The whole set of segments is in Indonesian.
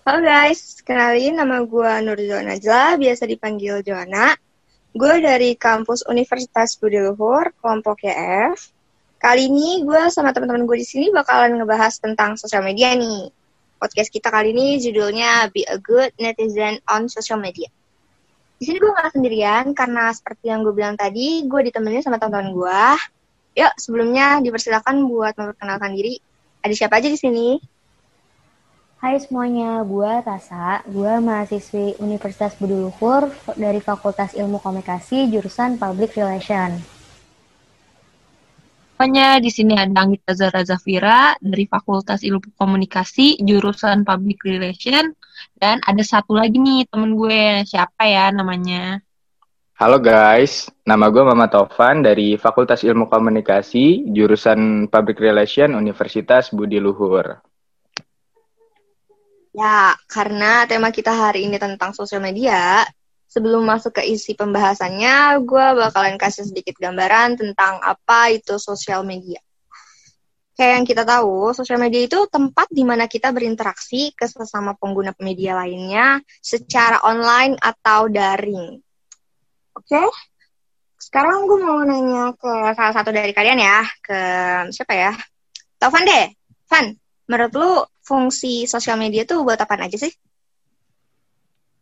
Halo guys, kenalin nama gue Nurjo Najla, biasa dipanggil Joana. Gue dari kampus Universitas Budi Luhur, kelompok YF. Kali ini gue sama teman-teman gue di sini bakalan ngebahas tentang sosial media nih. Podcast kita kali ini judulnya Be a Good Netizen on Social Media. Di sini gue gak sendirian karena seperti yang gue bilang tadi, gue ditemenin sama teman-teman gue. Yuk, sebelumnya dipersilakan buat memperkenalkan diri. Ada siapa aja di sini? Hai semuanya, gue Tasa, gue mahasiswi Universitas Budi Luhur dari Fakultas Ilmu Komunikasi jurusan Public Relation. Semuanya di sini ada Anggita Zara Zafira dari Fakultas Ilmu Komunikasi jurusan Public Relation dan ada satu lagi nih temen gue, siapa ya namanya? Halo guys, nama gue Mama Tovan dari Fakultas Ilmu Komunikasi jurusan Public Relation Universitas Budi Luhur. Ya, karena tema kita hari ini tentang sosial media, sebelum masuk ke isi pembahasannya, gue bakalan kasih sedikit gambaran tentang apa itu sosial media. Kayak yang kita tahu, sosial media itu tempat di mana kita berinteraksi ke sesama pengguna media lainnya secara online atau daring. Oke? Sekarang gue mau nanya ke salah satu dari kalian ya, ke siapa ya? Taufan deh. Van, menurut lu fungsi sosial media tuh buat apa aja sih?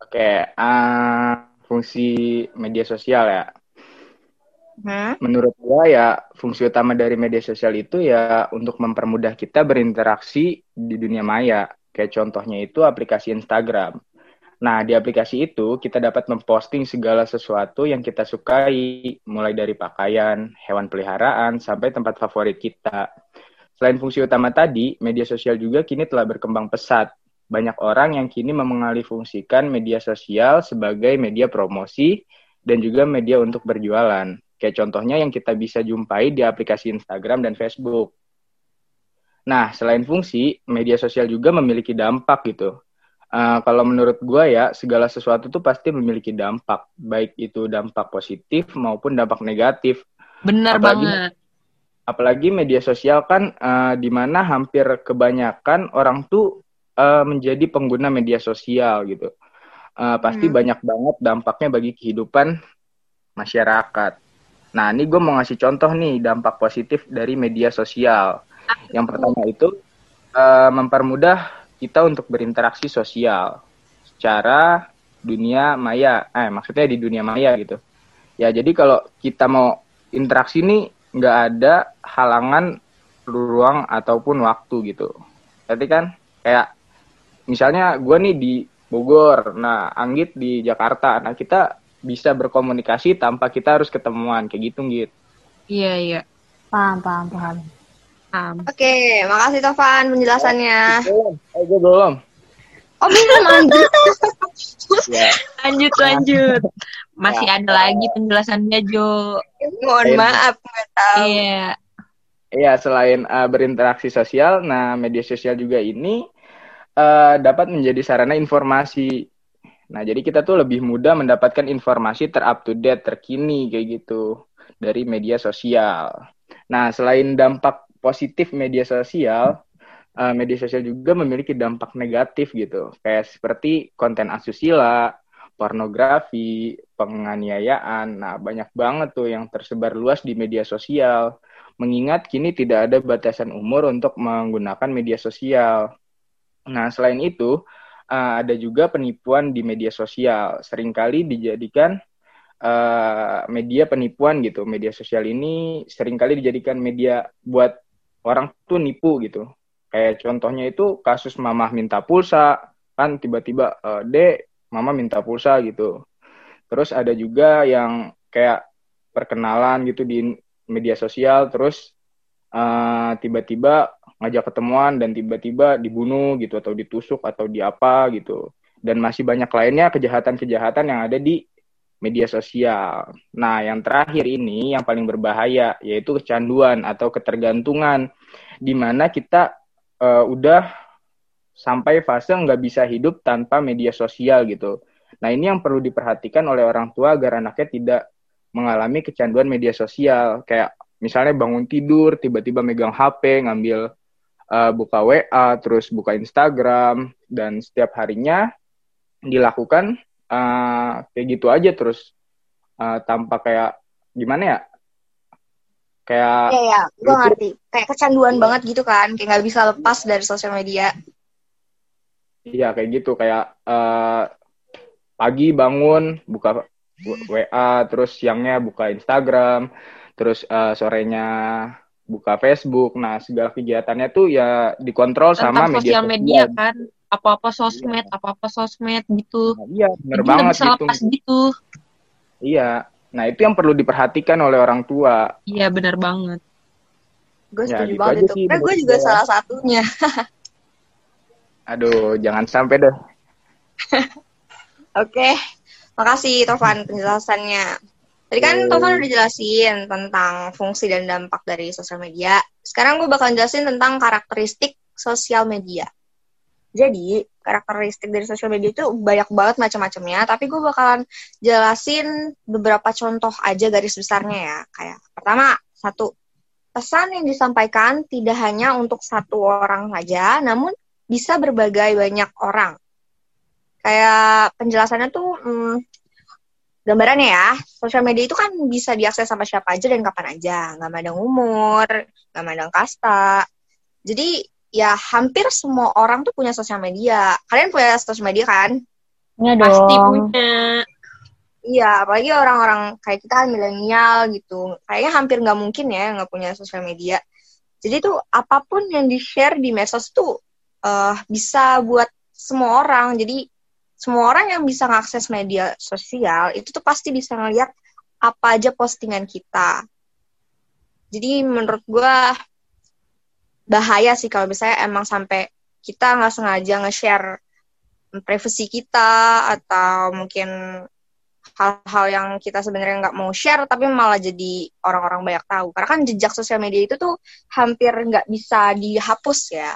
Oke, uh, fungsi media sosial ya. Hmm? Menurut gua ya fungsi utama dari media sosial itu ya untuk mempermudah kita berinteraksi di dunia maya. Kayak contohnya itu aplikasi Instagram. Nah, di aplikasi itu kita dapat memposting segala sesuatu yang kita sukai, mulai dari pakaian, hewan peliharaan, sampai tempat favorit kita. Selain fungsi utama tadi, media sosial juga kini telah berkembang pesat. Banyak orang yang kini mengalihfungsikan media sosial sebagai media promosi dan juga media untuk berjualan. Kayak contohnya yang kita bisa jumpai di aplikasi Instagram dan Facebook. Nah, selain fungsi, media sosial juga memiliki dampak gitu. Uh, kalau menurut gue ya, segala sesuatu tuh pasti memiliki dampak. Baik itu dampak positif maupun dampak negatif. Benar banget apalagi media sosial kan uh, di mana hampir kebanyakan orang tuh uh, menjadi pengguna media sosial gitu. Uh, pasti hmm. banyak banget dampaknya bagi kehidupan masyarakat. Nah, ini gue mau ngasih contoh nih dampak positif dari media sosial. Yang pertama itu uh, mempermudah kita untuk berinteraksi sosial secara dunia maya. Eh, maksudnya di dunia maya gitu. Ya, jadi kalau kita mau interaksi nih nggak ada halangan ruang ataupun waktu gitu. Berarti kan kayak misalnya gue nih di Bogor, nah Anggit di Jakarta, nah kita bisa berkomunikasi tanpa kita harus ketemuan kayak gitu gitu. Iya iya. Paham paham paham. paham. Oke, makasih Tovan penjelasannya. Oh, belum, oh, belum. Oh belum lanjut. ya. Lanjut lanjut. Masih ya. ada lagi penjelasannya Jo. Mohon maaf nggak tahu. Iya. Iya selain uh, berinteraksi sosial, nah media sosial juga ini uh, dapat menjadi sarana informasi. Nah jadi kita tuh lebih mudah mendapatkan informasi terup to date, terkini kayak gitu dari media sosial. Nah selain dampak positif media sosial, uh, media sosial juga memiliki dampak negatif gitu, kayak seperti konten asusila, pornografi, penganiayaan. Nah, banyak banget tuh yang tersebar luas di media sosial. Mengingat kini tidak ada batasan umur untuk menggunakan media sosial. Nah, selain itu, uh, ada juga penipuan di media sosial. Seringkali dijadikan uh, media penipuan gitu. Media sosial ini sering kali dijadikan media buat orang tuh nipu gitu. Kayak contohnya itu kasus mamah minta pulsa, kan tiba-tiba, uh, Dek, mama minta pulsa gitu terus ada juga yang kayak perkenalan gitu di media sosial terus eh, tiba-tiba ngajak ketemuan dan tiba-tiba dibunuh gitu atau ditusuk atau di apa gitu dan masih banyak lainnya kejahatan-kejahatan yang ada di media sosial. Nah, yang terakhir ini yang paling berbahaya yaitu kecanduan atau ketergantungan di mana kita uh, udah sampai fase nggak bisa hidup tanpa media sosial gitu. Nah ini yang perlu diperhatikan oleh orang tua agar anaknya tidak mengalami kecanduan media sosial. Kayak misalnya bangun tidur, tiba-tiba megang HP, ngambil uh, buka WA, terus buka Instagram, dan setiap harinya dilakukan uh, kayak gitu aja terus uh, tanpa kayak gimana ya? Kayak Iya, ya, gue ngerti. Kayak kecanduan banget gitu kan, kayak nggak bisa lepas dari sosial media. Iya kayak gitu kayak uh, pagi bangun buka WA terus siangnya buka Instagram terus uh, sorenya buka Facebook. Nah segala kegiatannya tuh ya dikontrol Tentang sama media sosial media kan. Apa-apa sosmed apa-apa sosmed gitu. Nah, iya bener Jadi banget bisa gitu. lepas gitu. Iya. Nah itu yang perlu diperhatikan oleh orang tua. Iya benar banget. Gue Ya, setuju gitu banget itu. sih Karena gue juga salah satunya. aduh jangan sampai deh Oke, makasih Tovan penjelasannya. Tadi kan Oke. Tovan udah jelasin tentang fungsi dan dampak dari sosial media. Sekarang gue bakal jelasin tentang karakteristik sosial media. Jadi, karakteristik dari sosial media itu banyak banget macam-macamnya, tapi gue bakalan jelasin beberapa contoh aja garis besarnya ya. Kayak pertama, satu, pesan yang disampaikan tidak hanya untuk satu orang saja, namun bisa berbagai banyak orang kayak penjelasannya tuh hmm, gambarannya ya sosial media itu kan bisa diakses sama siapa aja dan kapan aja. Nggak mandang umur nggak mandang kasta. Jadi ya hampir semua orang tuh punya sosial media. Kalian punya sosial media kan? Pasti dong. punya. Iya apalagi orang-orang kayak kita kan milenial gitu. Kayaknya hampir nggak mungkin ya nggak punya sosial media. Jadi tuh apa pun yang di share di medsos tuh eh, bisa buat semua orang. Jadi semua orang yang bisa mengakses media sosial itu tuh pasti bisa ngeliat apa aja postingan kita. Jadi menurut gua bahaya sih kalau misalnya emang sampai kita nggak sengaja nge-share privasi kita atau mungkin hal-hal yang kita sebenarnya nggak mau share tapi malah jadi orang-orang banyak tahu. Karena kan jejak sosial media itu tuh hampir nggak bisa dihapus ya.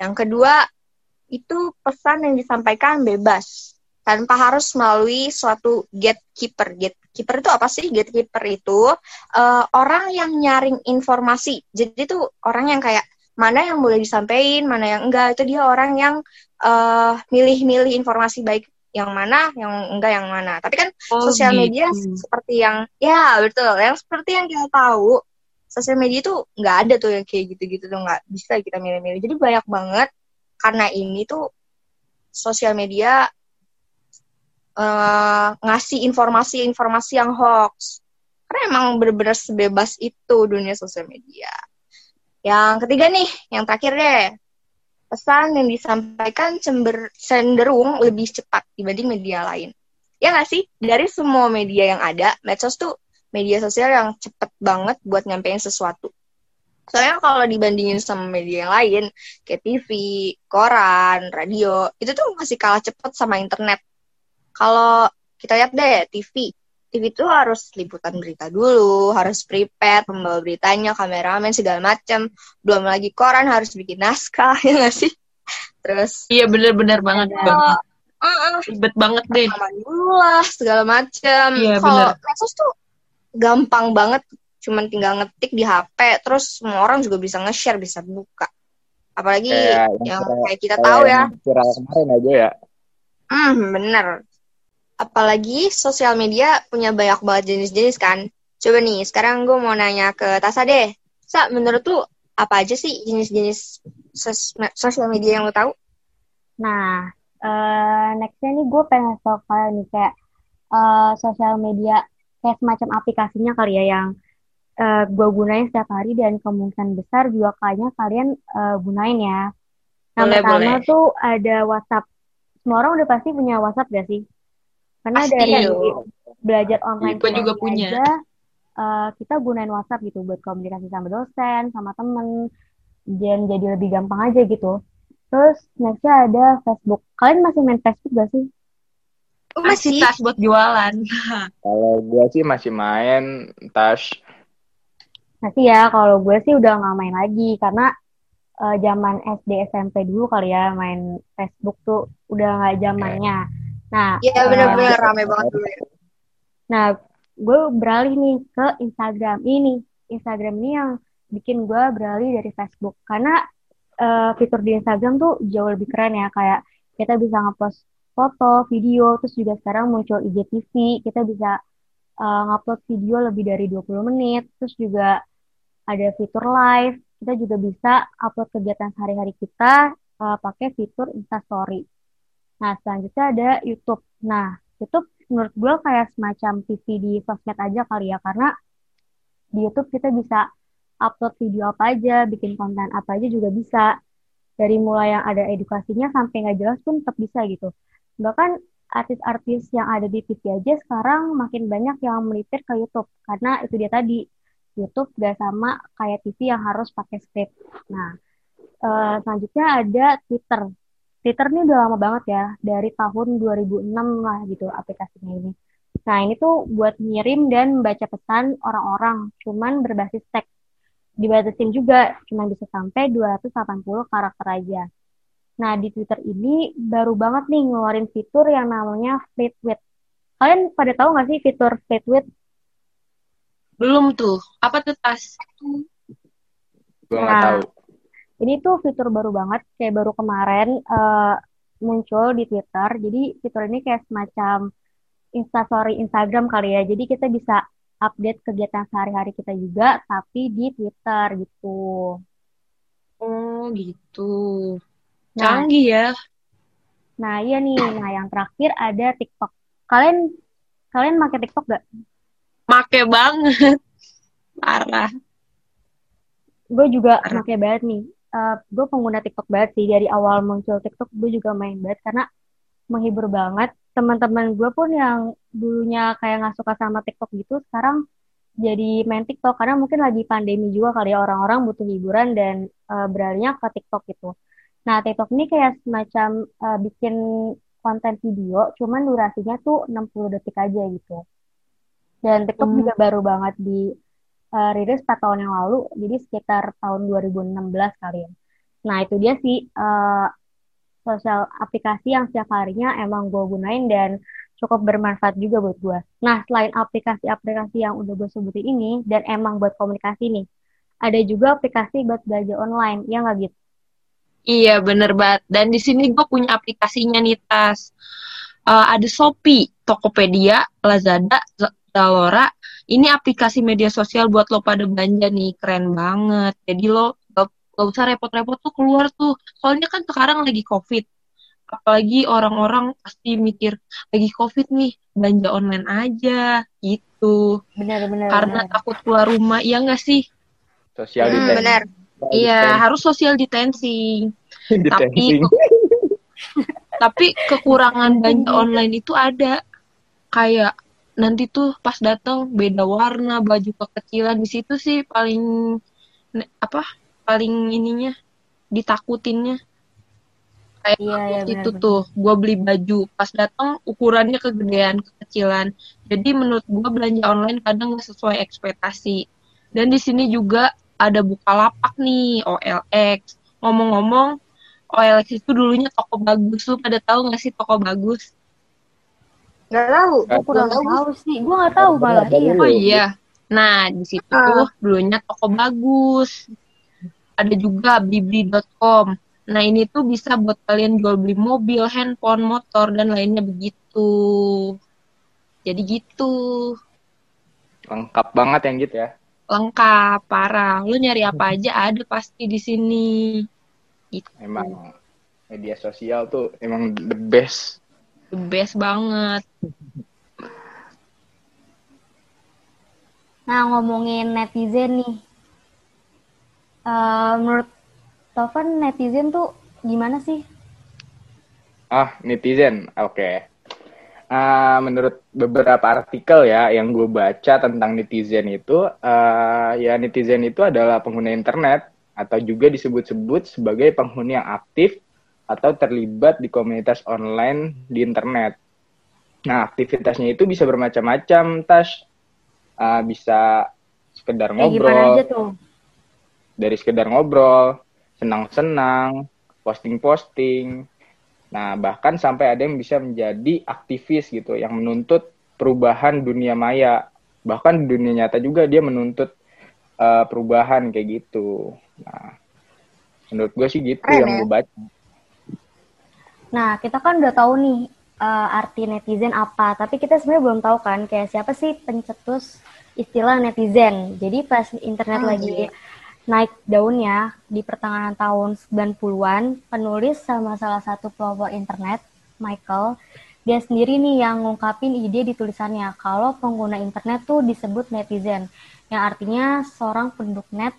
Yang kedua, itu pesan yang disampaikan bebas tanpa harus melalui suatu gatekeeper. Gatekeeper itu apa sih? Gatekeeper itu eh, orang yang nyaring informasi. Jadi itu orang yang kayak mana yang boleh disampaikan, mana yang enggak. Itu dia orang yang eh, milih-milih informasi baik yang mana, yang enggak yang mana. Tapi kan Oh, sosial gitu. media seperti yang ya betul, yang seperti yang kita tahu sosial media itu nggak ada tuh yang kayak gitu-gitu tuh nggak bisa kita milih-milih. Jadi banyak banget karena ini tuh sosial media eh, ngasih informasi-informasi yang hoax. Karena emang bener-bener sebebas itu dunia sosial media. Yang ketiga nih, yang terakhir deh. Pesan yang disampaikan cember, cenderung lebih cepat dibanding media lain. Ya nggak sih? Dari semua media yang ada, medsos tuh media sosial yang cepet banget buat nyampein sesuatu. Soalnya kalau dibandingin sama media yang lain, kayak TV, koran, radio, itu tuh masih kalah cepet sama internet. Kalau kita lihat deh TV, TV itu harus liputan berita dulu, harus prepare pembawa beritanya, kameramen segala macam. Belum lagi koran harus bikin naskah, ya nggak sih? Terus Iya bener-bener banget ada banget. uh, Ribet banget deh. rekaman dulu lah segala macam. Iya, Kalau medsos tuh gampang banget, cuman tinggal ngetik di HP, terus semua orang juga bisa nge-share, bisa buka. Apalagi Kayak yang yang kayak kita tahu ya, viral kemarin aja ya hmm bener. Apalagi sosial media punya banyak banget jenis-jenis kan. Coba nih, sekarang gue mau nanya ke Tasa deh. Sa, menurut lu apa aja sih jenis-jenis sos- sosial media yang lu tahu? Nah, eh nextnya nih gue pengen kalian nih kayak eh, sosial media kayak semacam aplikasinya kali ya yang eh, gue gunain setiap hari dan kemungkinan besar juga kayaknya kalian eh, gunain ya. Yang Boleh, pertama boleh. tuh ada WhatsApp. Semua orang udah pasti punya WhatsApp gak sih? Karena Pasti dari dong. belajar online Gue juga punya. aja, eh, kita gunain WhatsApp gitu buat komunikasi sama dosen, sama temen, dan jadi lebih gampang aja gitu. Terus nextnya ada Facebook. Kalian masih main Facebook gak sih? Oh, Masih masih. tas buat jualan. kalau gua sih masih main tas Masih ya, kalau gue sih udah nggak main lagi karena eh, zaman SD SMP dulu kali ya main Facebook tuh udah nggak zamannya. Nah, Iya eh, bener-bener rame banget dulu ya. Nah, gue beralih nih ke Instagram ini. Instagram ini yang bikin gue beralih dari Facebook. Karena uh, fitur di Instagram tuh jauh lebih keren ya kayak kita bisa ngepost foto, video, terus juga sekarang muncul IGTV, kita bisa uh, ngupload video lebih dari 20 menit, terus juga ada fitur live, kita juga bisa upload kegiatan sehari-hari kita uh, pakai fitur Instastory. Nah, selanjutnya ada YouTube. Nah, YouTube menurut gue kayak semacam TV di sosmed aja kali ya, karena di YouTube kita bisa upload video apa aja, bikin konten apa aja juga bisa. Dari mulai yang ada edukasinya sampai nggak jelas pun tetap bisa gitu. Bahkan artis-artis yang ada di TV aja sekarang makin banyak yang melipir ke YouTube karena itu dia tadi YouTube gak sama kayak TV yang harus pakai script. Nah, uh, selanjutnya ada Twitter. Twitter ini udah lama banget ya, dari tahun 2006 lah gitu aplikasinya ini. Nah, ini tuh buat ngirim dan baca pesan orang-orang, cuman berbasis teks. Dibatasin juga, cuman bisa sampai 280 karakter aja. Nah, di Twitter ini baru banget nih ngeluarin fitur yang namanya Fleetweet. Kalian pada tahu nggak sih fitur Fleetweet? Belum tuh. Apa tuh tas? Gue nah, tahu. Ini tuh fitur baru banget, kayak baru kemarin uh, muncul di Twitter. Jadi fitur ini kayak semacam instastory Instagram kali ya. Jadi kita bisa update kegiatan sehari-hari kita juga, tapi di Twitter gitu. Oh gitu. Nah, Canggih ya. Nah, iya nih. Nah, yang terakhir ada TikTok. Kalian kalian pakai TikTok gak? Make banget. Parah. Gue juga pakai banget nih. Uh, gue pengguna TikTok banget sih dari awal muncul TikTok gue juga main banget karena menghibur banget teman-teman gue pun yang dulunya kayak nggak suka sama TikTok gitu sekarang jadi main TikTok karena mungkin lagi pandemi juga kali ya orang-orang butuh hiburan dan uh, beralihnya ke TikTok gitu. Nah, TikTok ini kayak semacam uh, bikin konten video, cuman durasinya tuh 60 detik aja gitu. Dan TikTok hmm. juga baru banget di uh, rilis 4 tahun yang lalu, jadi sekitar tahun 2016 kali ya. Nah, itu dia sih uh, sosial aplikasi yang setiap harinya emang gue gunain dan cukup bermanfaat juga buat gue. Nah, selain aplikasi-aplikasi yang udah gue sebutin ini, dan emang buat komunikasi nih, ada juga aplikasi buat belajar online, ya nggak gitu? Iya bener banget. Dan di sini gue punya aplikasinya nih tas. Uh, ada Shopee, Tokopedia, Lazada, Zalora. Ini aplikasi media sosial buat lo pada belanja nih, keren banget. Jadi lo gak, gak usah repot-repot tuh keluar tuh. Soalnya kan sekarang lagi COVID. Apalagi orang-orang pasti mikir lagi COVID nih, belanja online aja gitu. Benar-benar. Karena bener. takut keluar rumah, iya gak sih? Sosial hmm, benar. Iya, harus social distancing. tapi tapi kekurangan belanja online itu ada. Kayak nanti tuh pas datang beda warna, baju kekecilan di situ sih paling apa? Paling ininya ditakutinnya. Kayak iya, iya, itu bener, tuh, gue beli baju pas datang ukurannya kegedean, kekecilan. Jadi menurut gue belanja online kadang nggak sesuai ekspektasi. Dan di sini juga ada buka lapak nih OLX. Ngomong-ngomong, OLX itu dulunya toko bagus. Lu pada tahu nggak sih toko bagus? Gak tahu. Gue kurang tahu sih. Gue nggak tahu malah. Iya. Oh iya. Nah, di situ uh. tuh dulunya toko bagus. Ada juga blibli.com. Nah, ini tuh bisa buat kalian jual beli mobil, handphone, motor, dan lainnya begitu. Jadi gitu. Lengkap banget yang gitu ya lengkap parah lu nyari apa aja ada pasti di sini itu emang media sosial tuh emang the best the best banget. Nah ngomongin netizen nih. Uh, menurut Tovan netizen tuh gimana sih? Ah netizen oke. Okay uh, menurut beberapa artikel ya yang gue baca tentang netizen itu, uh, ya netizen itu adalah pengguna internet atau juga disebut-sebut sebagai penghuni yang aktif atau terlibat di komunitas online di internet. Nah, aktivitasnya itu bisa bermacam-macam, Tas. Uh, bisa sekedar ngobrol. Aja tuh? Dari sekedar ngobrol, senang-senang, posting-posting, Nah, bahkan sampai ada yang bisa menjadi aktivis gitu, yang menuntut perubahan dunia maya. Bahkan di dunia nyata juga dia menuntut uh, perubahan kayak gitu. Nah, menurut gue sih gitu Keren, yang ya? gue baca Nah, kita kan udah tahu nih uh, arti netizen apa, tapi kita sebenarnya belum tahu kan kayak siapa sih pencetus istilah netizen. Jadi pas internet Oh, lagi iya. naik daunnya di pertengahan tahun 90-an, penulis sama salah satu pelopor internet, Michael, dia sendiri nih yang ngungkapin ide di tulisannya kalau pengguna internet tuh disebut netizen, yang artinya seorang penduduk net.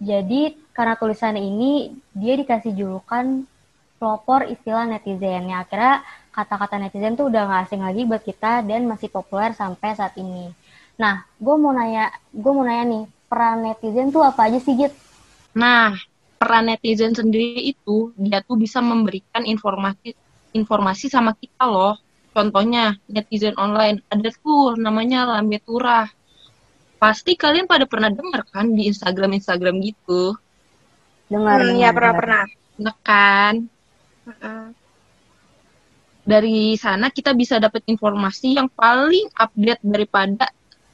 Jadi karena tulisannya ini dia dikasih julukan pelopor istilah netizen. Ya akhirnya kata-kata netizen tuh udah gak asing lagi buat kita dan masih populer sampai saat ini. Nah, gue mau nanya, gue mau nanya nih, peran netizen tuh apa aja sih, Git? Nah, peran netizen sendiri itu dia tuh bisa memberikan informasi informasi sama kita loh. Contohnya netizen online ada tuh namanya Lambe Turah. Pasti kalian pada pernah dengar kan di Instagram Instagram gitu, Dengar, Hmm, ya pernah dengar. pernah. Nah kan? Dari sana kita bisa dapat informasi yang paling update daripada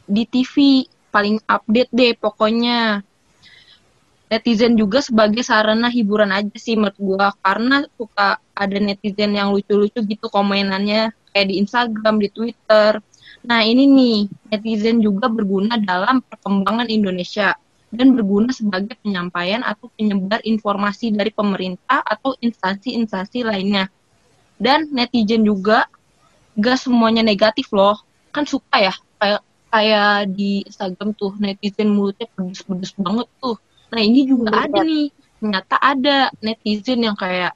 di TV, paling update deh pokoknya. Netizen juga sebagai sarana hiburan aja sih menurut gua. Karena suka ada netizen yang lucu-lucu gitu komenannya. Kayak di Instagram, di Twitter. Nah, ini nih, netizen juga berguna dalam perkembangan Indonesia dan berguna sebagai penyampaian atau penyebar informasi dari pemerintah atau instansi-instansi lainnya. Dan netizen juga gak semuanya negatif loh. Kan suka ya kayak kayak di Instagram tuh netizen mulutnya pedes-pedes banget tuh. Nah, ini juga Bener ada nih. Ternyata ada netizen yang kayak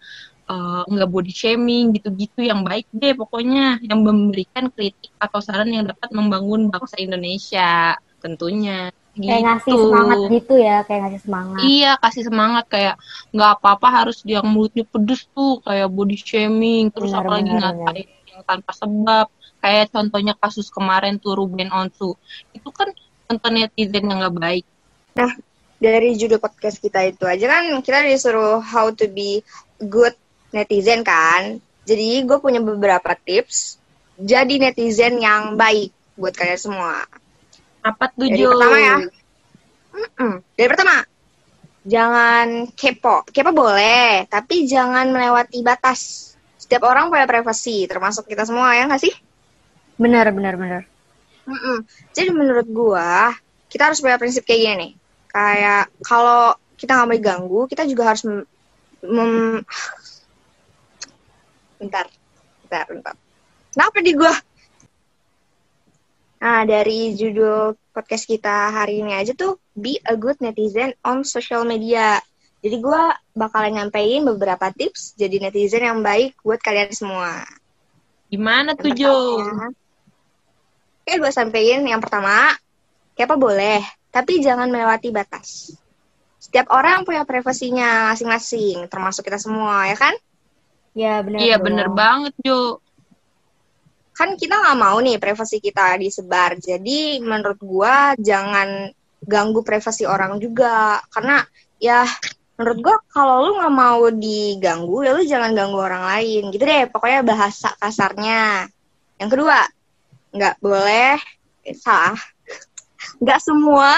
eh, nggak body shaming gitu-gitu yang baik deh pokoknya yang memberikan kritik atau saran yang dapat membangun bangsa Indonesia tentunya Kayak ngasih Gitu. semangat gitu ya, kayak ngasih semangat. Iya, kasih semangat kayak nggak apa-apa harus yang mulutnya pedes tuh kayak body shaming terus Benar, apalagi benar, ngatain yang tanpa sebab kayak contohnya kasus kemarin tuh Ruben Onsu itu kan contoh netizen yang nggak baik. Dari judul podcast kita itu aja kan kita disuruh how to be good netizen kan. Jadi gue punya beberapa tips jadi netizen yang baik buat kalian semua. Apa tuh Dari Jo? pertama ya. Mm-mm. Dari pertama, jangan kepo. Kepo boleh, tapi jangan melewati batas. Setiap orang punya privasi, termasuk kita semua ya nggak sih? Benar, benar, benar. Mm-mm. Jadi menurut gua, kita harus punya prinsip kayak gini nih. Kayak kalau kita nggak mau diganggu, kita juga harus mem... mem- bentar, bentar, bentar. Kenapa di gua? Nah, dari judul podcast kita hari ini aja tuh, be a good netizen on social media. Jadi gua bakalan nyampein beberapa tips jadi netizen yang baik buat kalian semua. Gimana tuh Jo? Oke, gue sampein yang pertama, kepo boleh, tapi jangan melewati batas. Setiap orang punya privasinya masing-masing, termasuk kita semua, ya kan? Ya, benar. Iya bener banget Jo. Kan kita nggak mau nih privasi kita disebar, jadi menurut gua jangan ganggu privasi orang juga, karena ya menurut gua kalau lu nggak mau diganggu, ya lu jangan ganggu orang lain, gitu deh. Pokoknya bahasa kasarnya. Yang kedua, nggak boleh eh, salah. Nggak semua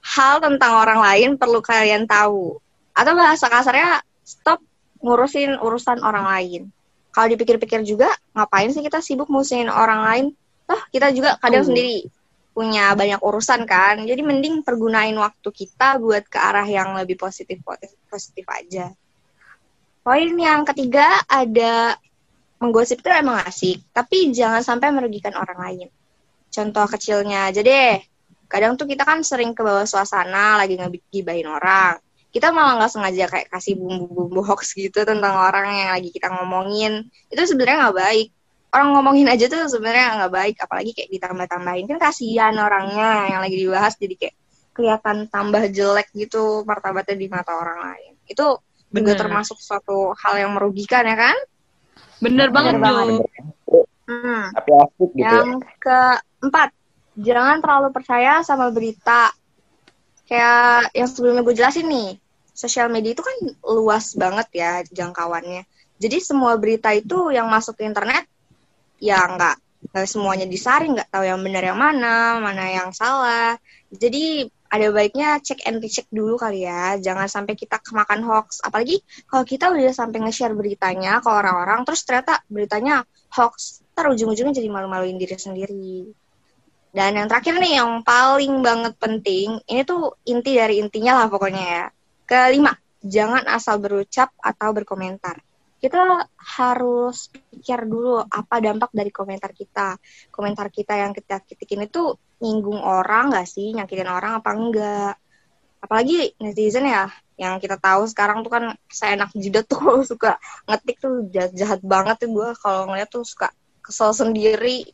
hal tentang orang lain perlu kalian tahu. Atau bahasa kasarnya stop ngurusin urusan orang lain kalau dipikir-pikir juga ngapain sih kita sibuk ngurusin orang lain toh kita juga kadang Betul. sendiri punya banyak urusan kan jadi mending pergunain waktu kita buat ke arah yang lebih positif positif, positif aja poin yang ketiga ada menggosip itu emang asik, tapi jangan sampai merugikan orang lain. Contoh kecilnya aja deh. Kadang tuh kita kan sering ke bawah suasana lagi ngegibahin orang. Kita malah nggak sengaja kayak kasih bumbu-bumbu hoax gitu tentang orang yang lagi kita ngomongin. Itu sebenarnya nggak baik. Orang ngomongin aja tuh sebenarnya nggak baik, apalagi kayak ditambah-tambahin. Kan kasihan orangnya yang lagi dibahas jadi kayak kelihatan tambah jelek gitu martabatnya di mata orang lain. Itu juga Bener. termasuk suatu hal yang merugikan ya kan? Bener banget Bener banget. Jo. Hmm. tapi asik gitu ya. Yang keempat, jangan terlalu percaya sama berita. Kayak yang sebelumnya gue jelasin nih, sosial media itu kan luas banget ya jangkauannya. Jadi semua berita itu yang masuk ke internet, ya nggak nggak semuanya disaring, nggak tahu yang benar yang mana, mana yang salah. Jadi ada baiknya cek and recheck dulu kali ya. Jangan sampai kita kemakan hoax. Apalagi kalau kita udah sampai nge-share beritanya ke orang-orang, terus ternyata beritanya hoax, ntar ujung-ujungnya jadi malu-maluin diri sendiri. Dan yang terakhir nih, yang paling banget penting, ini tuh inti dari intinya lah pokoknya ya. Kelima, jangan asal berucap atau berkomentar kita harus pikir dulu apa dampak dari komentar kita. Komentar kita yang kita ketikin itu nyinggung orang gak sih, nyakitin orang apa enggak. Apalagi netizen ya, yang kita tahu sekarang tuh kan saya enak jidat tuh suka ngetik tuh jahat, jahat banget tuh gue kalau ngeliat tuh suka kesel sendiri.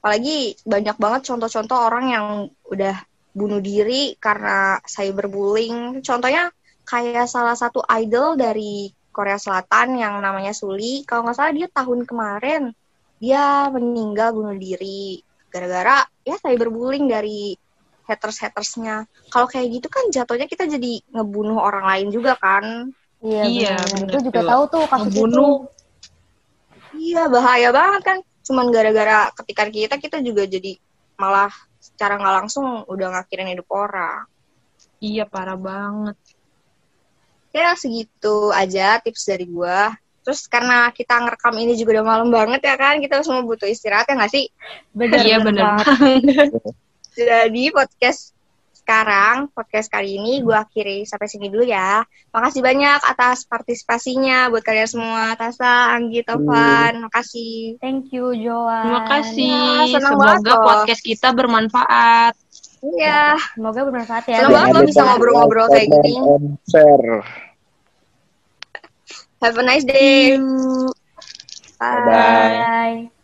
Apalagi banyak banget contoh-contoh orang yang udah bunuh diri karena cyberbullying. Contohnya kayak salah satu idol dari Korea Selatan yang namanya Suli. Kalau nggak salah dia tahun kemarin dia meninggal bunuh diri gara-gara ya cyberbullying dari haters-hatersnya. Kalau kayak gitu kan jatuhnya kita jadi ngebunuh orang lain juga kan. Iya, iya itu juga tahu tuh kasus ngebunuh. itu. Iya, bahaya banget kan. Cuman gara-gara ketika kita kita juga jadi malah secara nggak langsung udah ngakhirin hidup orang. Iya, parah banget. Ya segitu aja tips dari gue terus karena kita ngerekam ini juga udah malam banget ya kan kita semua butuh istirahat ya nggak sih? Benar iya benar jadi podcast sekarang podcast kali ini gue akhiri sampai sini dulu ya makasih banyak atas partisipasinya buat kalian semua Tasa Anggi Tovan makasih thank you Joan terima kasih ya, semoga podcast kita bermanfaat Iya. Semoga bermanfaat ya. Senang banget lo bisa ngobrol-ngobrol kayak gini. Share. Have a nice day. Bye. Bye.